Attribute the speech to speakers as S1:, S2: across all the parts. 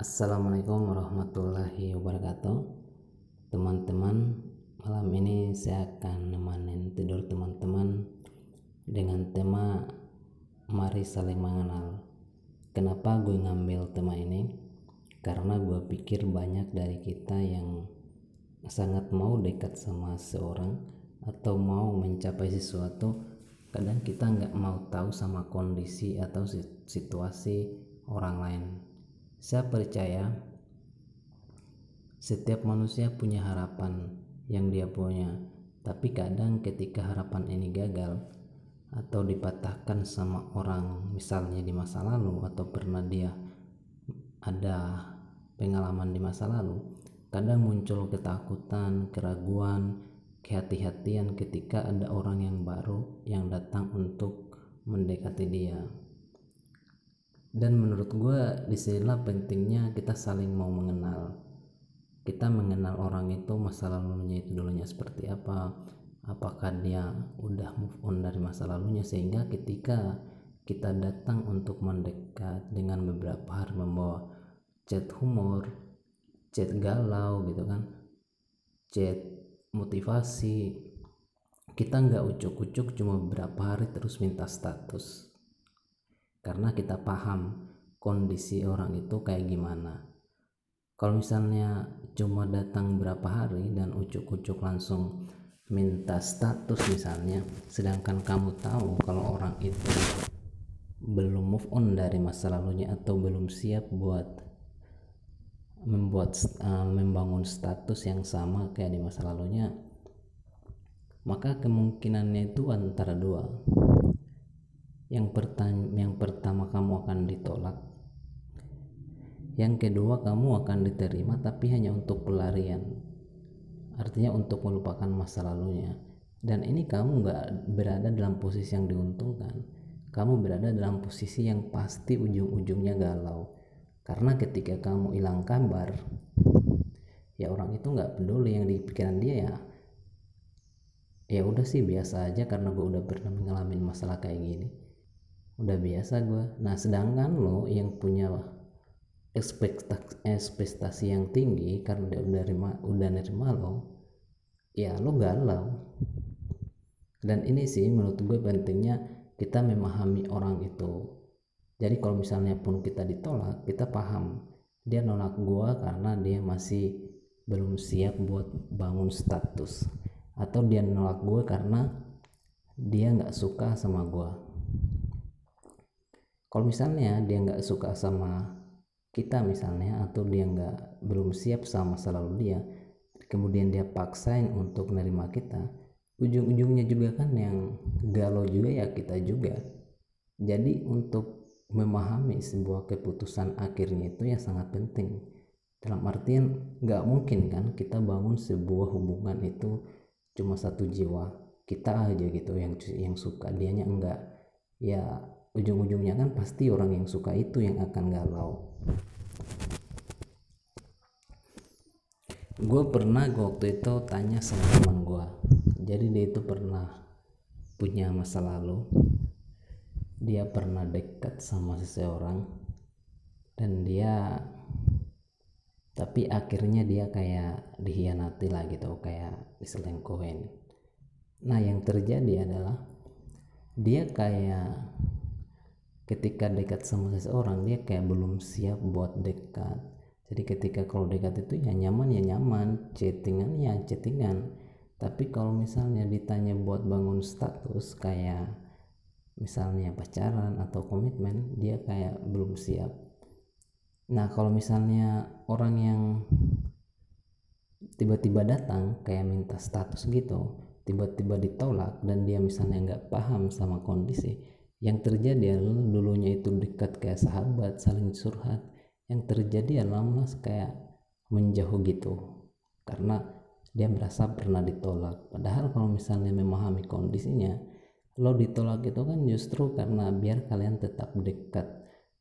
S1: Assalamualaikum warahmatullahi wabarakatuh. Teman-teman Malam ini saya akan nemanin tidur teman-teman Dengan tema Mari saling mengenal. Kenapa gue ngambil tema ini? Karena gue pikir banyak dari kita yang Sangat mau dekat sama seorang Atau mau mencapai sesuatu Kadang kita nggak mau tahu sama kondisi atau situasi orang lain saya percaya setiap manusia punya harapan yang dia punya, tapi kadang ketika harapan ini gagal atau dipatahkan sama orang, misalnya di masa lalu atau pernah dia ada pengalaman di masa lalu, kadang muncul ketakutan, keraguan, kehati-hatian ketika ada orang yang baru yang datang untuk mendekati dia dan menurut gue di sinilah pentingnya kita saling mau mengenal. Kita mengenal orang itu masa lalunya itu dulunya seperti apa apakah dia udah move on dari masa lalunya sehingga ketika kita datang untuk mendekat dengan beberapa hari membawa chat humor chat galau gitu kan chat motivasi kita nggak ucuk-ucuk cuma beberapa hari terus minta status karena kita paham kondisi orang itu kayak gimana. Kalau misalnya cuma datang berapa hari dan ucuk-ucuk langsung minta status misalnya sedangkan kamu tahu kalau orang itu belum move on dari masa lalunya atau belum siap buat membuat uh, membangun status yang sama kayak di masa lalunya maka kemungkinannya itu antara dua yang, pertama, yang pertama kamu akan ditolak. Yang kedua kamu akan diterima tapi hanya untuk pelarian. Artinya untuk melupakan masa lalunya. Dan ini kamu nggak berada dalam posisi yang diuntungkan. Kamu berada dalam posisi yang pasti ujung-ujungnya galau. Karena ketika kamu hilang kabar ya orang itu nggak peduli yang di pikiran dia ya. Ya udah sih biasa aja karena gue udah pernah mengalami masalah kayak gini udah biasa gue nah sedangkan lo yang punya ekspektasi, ekspektasi yang tinggi karena udah nerima udah nerima lo ya lo galau. Dan ini sih menurut gue pentingnya kita memahami orang itu. Jadi kalau misalnya pun kita ditolak kita paham. Dia nolak gue karena dia masih belum siap buat bangun status. Atau dia nolak gue karena dia nggak suka sama gue kalau misalnya dia nggak suka sama kita misalnya atau dia nggak belum siap sama masa lalu dia kemudian dia paksain untuk menerima kita ujung-ujungnya juga kan yang galau juga ya kita juga. Jadi untuk memahami sebuah keputusan akhirnya itu yang sangat penting. Dalam artian nggak mungkin kan kita bangun sebuah hubungan itu cuma satu jiwa kita aja gitu yang yang suka dianya enggak ya ujung-ujungnya kan pasti orang yang suka itu yang akan galau. Gue pernah waktu itu tanya sama teman gue jadi dia itu pernah punya masa lalu. Dia pernah dekat sama seseorang dan dia tapi akhirnya dia kayak dihianati lah gitu kayak diselingkuhin. Nah yang terjadi adalah dia kayak ketika dekat sama seseorang dia kayak belum siap buat dekat. Jadi ketika kalau dekat itu ya nyaman ya nyaman. Chattingan ya chattingan. Tapi kalau misalnya ditanya buat bangun status kayak misalnya pacaran atau komitmen dia kayak belum siap. Nah kalau misalnya orang yang tiba-tiba datang kayak minta status gitu tiba-tiba ditolak dan dia misalnya nggak paham sama kondisi yang terjadi adalah dulunya itu dekat kayak sahabat saling curhat. Yang terjadi adalah mas kayak menjauh gitu karena dia merasa pernah ditolak. Padahal kalau misalnya memahami kondisinya lo ditolak itu kan justru karena biar kalian tetap dekat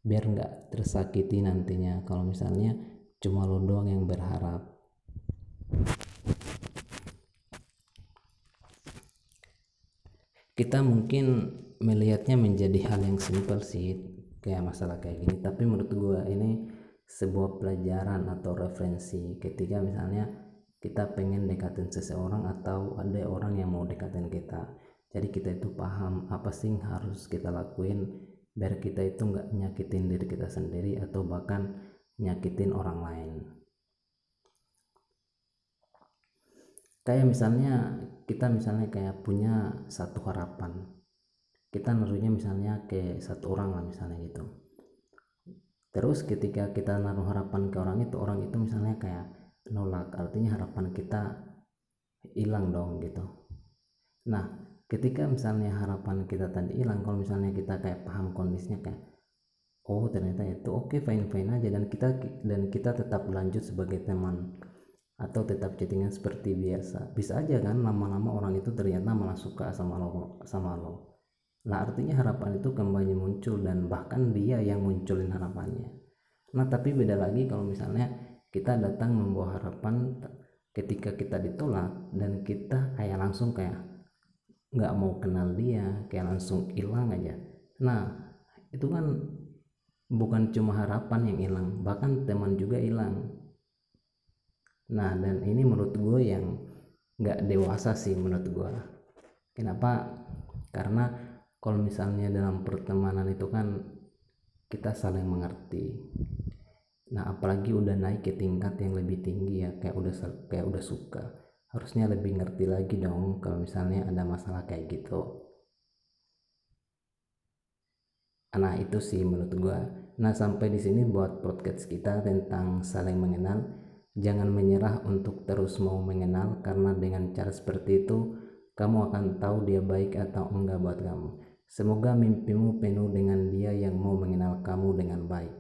S1: biar nggak tersakiti nantinya. Kalau misalnya cuma lo doang yang berharap. Kita mungkin melihatnya menjadi hal yang simpel sih kayak masalah kayak gini. Tapi menurut gue ini sebuah pelajaran atau referensi ketika misalnya kita pengen dekatin seseorang atau ada orang yang mau dekatin kita. Jadi kita itu paham apa sih yang harus kita lakuin biar kita itu nggak nyakitin diri kita sendiri atau bahkan nyakitin orang lain. Kayak misalnya kita misalnya kayak punya satu harapan kita naruhnya misalnya ke satu orang lah misalnya gitu. Terus ketika kita naruh harapan ke orang itu orang itu misalnya kayak nolak artinya harapan kita hilang dong gitu. Nah ketika misalnya harapan kita tadi hilang kalau misalnya kita kayak paham kondisinya kayak oh ternyata itu oke okay, fine fine aja dan kita dan kita tetap lanjut sebagai teman atau tetap chattingan seperti biasa. Bisa aja kan lama-lama orang itu ternyata malah suka sama lo sama lo Nah artinya harapan itu kembali muncul dan bahkan dia yang munculin harapannya. Nah tapi beda lagi kalau misalnya kita datang membawa harapan ketika kita ditolak dan kita kayak langsung kayak nggak mau kenal dia kayak langsung hilang aja. Nah itu kan bukan cuma harapan yang hilang bahkan teman juga hilang. Nah dan ini menurut gue yang nggak dewasa sih menurut gue. Kenapa? Karena kalau misalnya dalam pertemanan itu kan kita saling mengerti. Nah apalagi udah naik ke tingkat yang lebih tinggi ya kayak udah kayak udah suka. Harusnya lebih ngerti lagi dong kalau misalnya ada masalah kayak gitu. Nah itu sih menurut gua. Nah sampai di sini buat podcast kita tentang saling mengenal. Jangan menyerah untuk terus mau mengenal karena dengan cara seperti itu kamu akan tahu dia baik atau enggak buat kamu Semoga mimpimu penuh dengan dia yang mau mengenal kamu dengan baik.